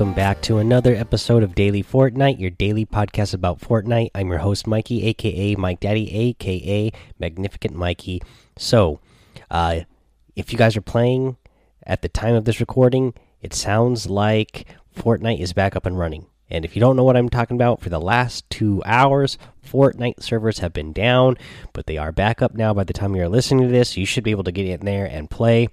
Welcome back to another episode of Daily Fortnite, your daily podcast about Fortnite. I'm your host, Mikey, aka Mike Daddy, aka Magnificent Mikey. So, uh, if you guys are playing at the time of this recording, it sounds like Fortnite is back up and running. And if you don't know what I'm talking about, for the last two hours, Fortnite servers have been down, but they are back up now by the time you're listening to this. You should be able to get in there and play.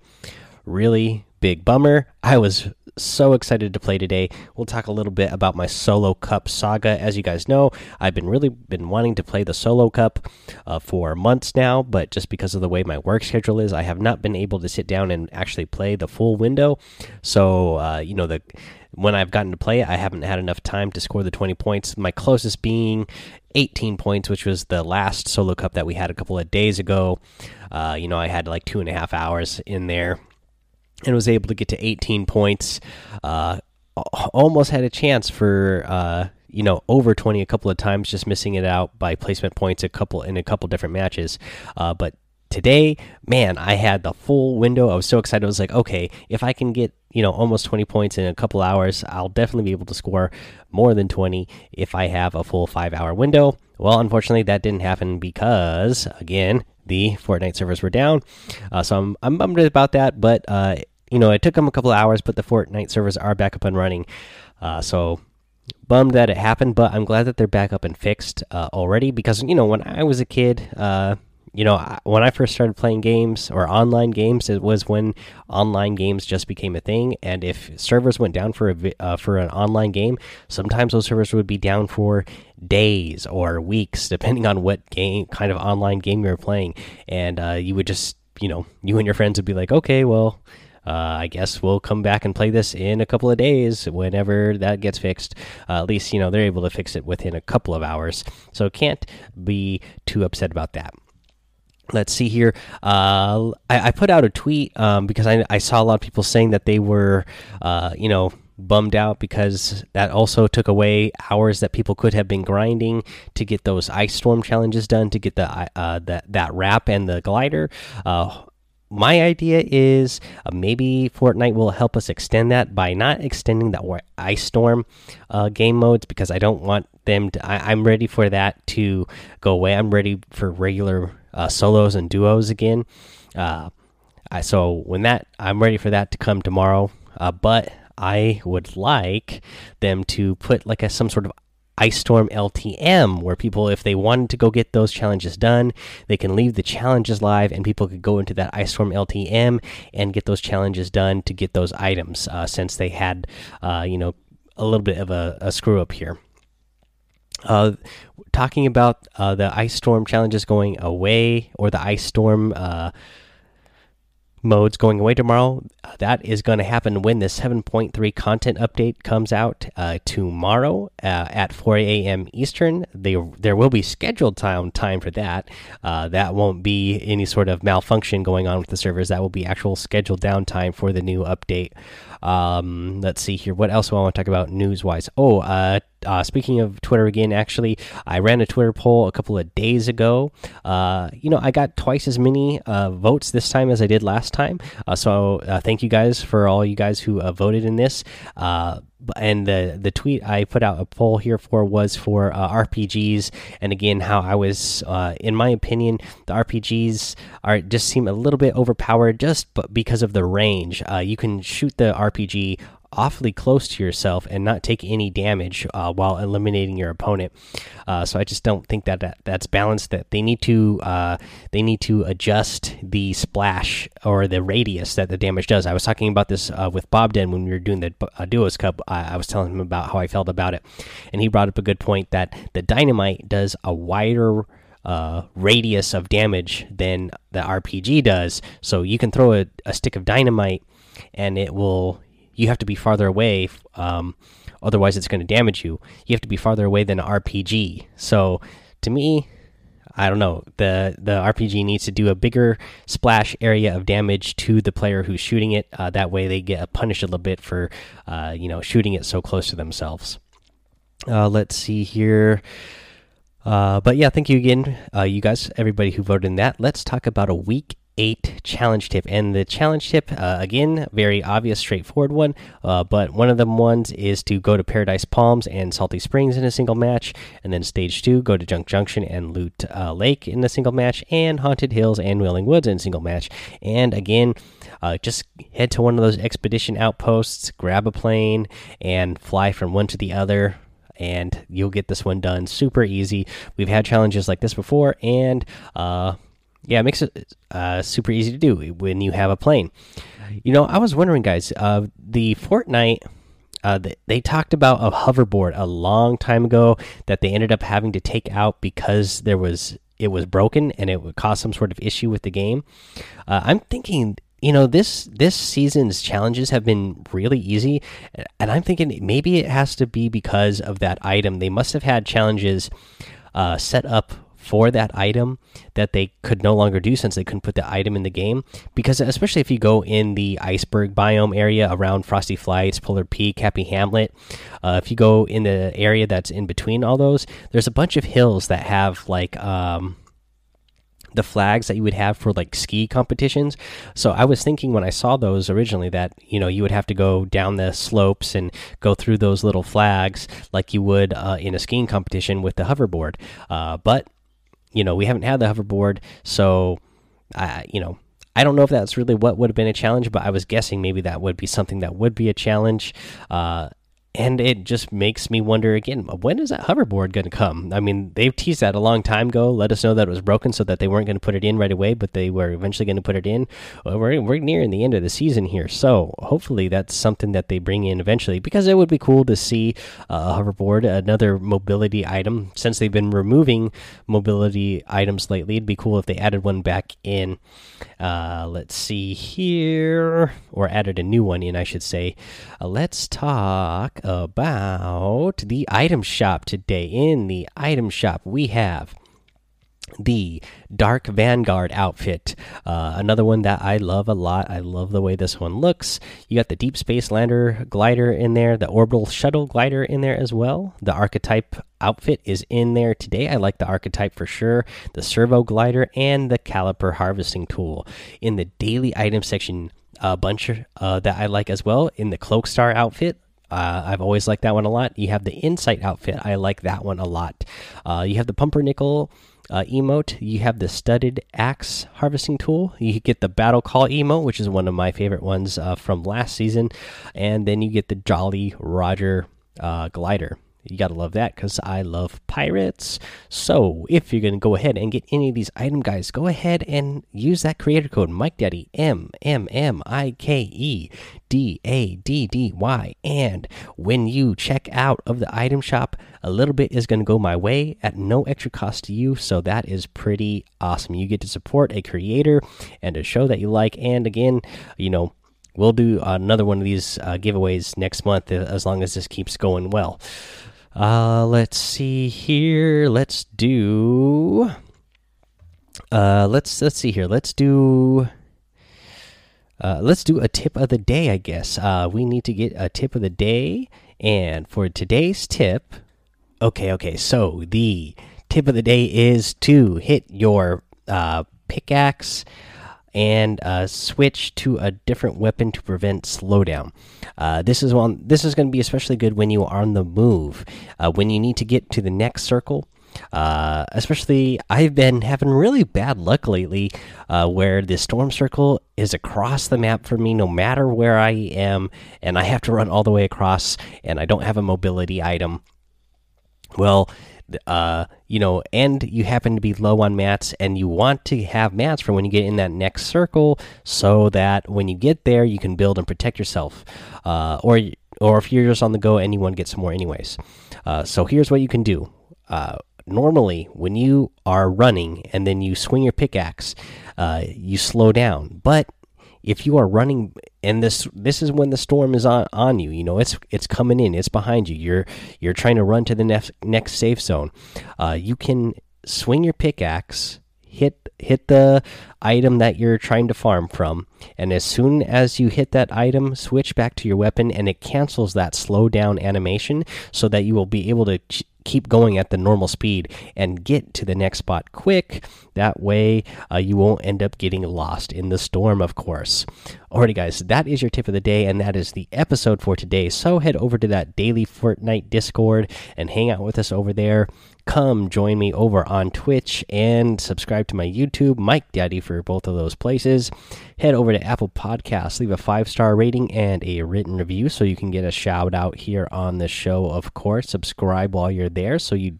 Really big bummer. I was so excited to play today. We'll talk a little bit about my solo cup saga. As you guys know, I've been really been wanting to play the solo cup uh, for months now, but just because of the way my work schedule is, I have not been able to sit down and actually play the full window. So, uh, you know, the when I've gotten to play I haven't had enough time to score the 20 points. My closest being 18 points, which was the last solo cup that we had a couple of days ago. Uh, you know, I had like two and a half hours in there and was able to get to 18 points. Uh, almost had a chance for uh, you know over 20 a couple of times, just missing it out by placement points a couple in a couple different matches. Uh, but today, man, I had the full window. I was so excited. I was like, okay, if I can get you know almost 20 points in a couple hours, I'll definitely be able to score more than 20 if I have a full five hour window. Well, unfortunately, that didn't happen because again, the Fortnite servers were down. Uh, so I'm I'm bummed about that, but uh, you know it took them a couple hours, but the Fortnite servers are back up and running. Uh, so bummed that it happened, but I'm glad that they're back up and fixed uh, already because you know when I was a kid. Uh, you know, when I first started playing games or online games, it was when online games just became a thing. And if servers went down for a uh, for an online game, sometimes those servers would be down for days or weeks, depending on what game kind of online game you were playing. And uh, you would just, you know, you and your friends would be like, okay, well. Uh, I guess we'll come back and play this in a couple of days whenever that gets fixed. Uh, at least, you know, they're able to fix it within a couple of hours. So can't be too upset about that let's see here uh, I, I, put out a tweet um, because I, I, saw a lot of people saying that they were uh, you know bummed out because that also took away hours that people could have been grinding to get those ice storm challenges done to get the uh, that that wrap and the glider uh, my idea is uh, maybe Fortnite will help us extend that by not extending the ice storm uh, game modes because I don't want them to. I, am ready for that to go away. I'm ready for regular uh, solos and duos again. Uh, I, so when that, I'm ready for that to come tomorrow. Uh, but I would like them to put like a some sort of Ice Storm LTM, where people, if they wanted to go get those challenges done, they can leave the challenges live, and people could go into that Ice Storm LTM and get those challenges done to get those items. Uh, since they had, uh, you know, a little bit of a, a screw up here. Uh, talking about uh, the ice storm challenges going away or the ice storm uh, modes going away tomorrow. Uh, that is going to happen when the 7.3 content update comes out uh, tomorrow uh, at 4 a.m. Eastern. They, there will be scheduled time time for that. Uh, that won't be any sort of malfunction going on with the servers. That will be actual scheduled downtime for the new update. Um, let's see here. What else do I want to talk about news wise? Oh, uh, uh, speaking of Twitter again, actually, I ran a Twitter poll a couple of days ago. Uh, you know, I got twice as many uh, votes this time as I did last time. Uh, so uh, thank you guys for all you guys who uh, voted in this. And the the tweet I put out a poll here for was for uh, RPGs, and again, how I was, uh, in my opinion, the RPGs are just seem a little bit overpowered just because of the range. Uh, you can shoot the RPG awfully close to yourself and not take any damage uh, while eliminating your opponent. Uh, so I just don't think that, that that's balanced. That they need to uh, they need to adjust the splash or the radius that the damage does. I was talking about this uh, with Bob Den when we were doing the uh, Duos Cup. I, I was telling him about how I felt about it, and he brought up a good point that the dynamite does a wider. Uh, radius of damage than the RPG does. So you can throw a, a stick of dynamite and it will you have to be farther away. Um, otherwise, it's going to damage you. You have to be farther away than an RPG. So, to me, I don't know. the The RPG needs to do a bigger splash area of damage to the player who's shooting it. Uh, that way, they get punished a little bit for, uh, you know, shooting it so close to themselves. Uh, let's see here. Uh, but yeah, thank you again, uh, you guys, everybody who voted in that. Let's talk about a week eight challenge tip, and the challenge tip uh, again, very obvious, straightforward one. Uh, but one of them ones is to go to Paradise Palms and Salty Springs in a single match, and then stage two, go to Junk Junction and Loot uh, Lake in a single match, and Haunted Hills and Wailing Woods in a single match. And again, uh, just head to one of those expedition outposts, grab a plane, and fly from one to the other and you'll get this one done super easy. We've had challenges like this before, and uh, yeah, it makes it uh, super easy to do when you have a plane. You know, I was wondering, guys, uh, the Fortnite. Uh, they talked about a hoverboard a long time ago that they ended up having to take out because there was it was broken and it would cause some sort of issue with the game. Uh, I'm thinking you know this this season's challenges have been really easy and i'm thinking maybe it has to be because of that item they must have had challenges uh, set up for that item that they could no longer do since they couldn't put the item in the game because especially if you go in the iceberg biome area around frosty flights polar peak happy hamlet uh, if you go in the area that's in between all those there's a bunch of hills that have like um, the flags that you would have for like ski competitions. So I was thinking when I saw those originally that you know you would have to go down the slopes and go through those little flags like you would uh, in a skiing competition with the hoverboard. Uh, but you know we haven't had the hoverboard, so I you know. I don't know if that's really what would have been a challenge, but I was guessing maybe that would be something that would be a challenge. Uh, and it just makes me wonder again when is that hoverboard going to come? I mean they've teased that a long time ago. Let us know that it was broken so that they weren't going to put it in right away but they were eventually going to put it in. We're, we're nearing the end of the season here so hopefully that's something that they bring in eventually because it would be cool to see a hoverboard another mobility item. Since they've been removing mobility items lately it'd be cool if they added one back in. Uh, let's see here or added a new one in i should say. Uh, let's talk about the item shop today. In the item shop, we have the Dark Vanguard outfit. Uh, another one that I love a lot. I love the way this one looks. You got the Deep Space Lander glider in there, the Orbital Shuttle glider in there as well. The Archetype outfit is in there today. I like the Archetype for sure. The Servo glider and the Caliper harvesting tool. In the daily item section, a bunch uh, that I like as well. In the Cloak Star outfit, uh, I've always liked that one a lot. You have the Insight outfit. I like that one a lot. Uh, you have the Pumpernickel uh, emote. You have the Studded Axe harvesting tool. You get the Battle Call emote, which is one of my favorite ones uh, from last season. And then you get the Jolly Roger uh, glider. You gotta love that because I love pirates. So if you're gonna go ahead and get any of these item guys, go ahead and use that creator code Mike Daddy M M M I K E D A D D Y. And when you check out of the item shop, a little bit is gonna go my way at no extra cost to you. So that is pretty awesome. You get to support a creator and a show that you like. And again, you know. We'll do another one of these uh, giveaways next month as long as this keeps going well. Uh, let's see here. Let's do. Uh, let's let's see here. Let's do. Uh, let's do a tip of the day. I guess. Uh, we need to get a tip of the day, and for today's tip, okay, okay. So the tip of the day is to hit your uh pickaxe and uh, switch to a different weapon to prevent slowdown. Uh, this is one. This is going to be especially good when you are on the move, uh, when you need to get to the next circle. Uh, especially, I've been having really bad luck lately, uh, where the storm circle is across the map for me, no matter where I am, and I have to run all the way across, and I don't have a mobility item. Well, uh, you know, and you happen to be low on mats and you want to have mats for when you get in that next circle so that when you get there, you can build and protect yourself. Uh, or, or if you're just on the go anyone you want to get some more, anyways. Uh, so here's what you can do. Uh, normally, when you are running and then you swing your pickaxe, uh, you slow down. But if you are running and this this is when the storm is on on you you know it's it's coming in it's behind you you're you're trying to run to the next next safe zone uh, you can swing your pickaxe hit hit the item that you're trying to farm from. And as soon as you hit that item, switch back to your weapon and it cancels that slow down animation so that you will be able to keep going at the normal speed and get to the next spot quick. That way, uh, you won't end up getting lost in the storm, of course. Alrighty, guys, that is your tip of the day, and that is the episode for today. So head over to that daily Fortnite Discord and hang out with us over there come join me over on Twitch and subscribe to my YouTube, Mike Daddy, for both of those places. Head over to Apple Podcasts, leave a five star rating and a written review so you can get a shout out here on the show, of course. Subscribe while you're there so you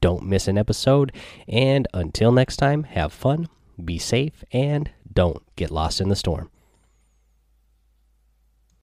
don't miss an episode. And until next time, have fun, be safe, and don't get lost in the storm.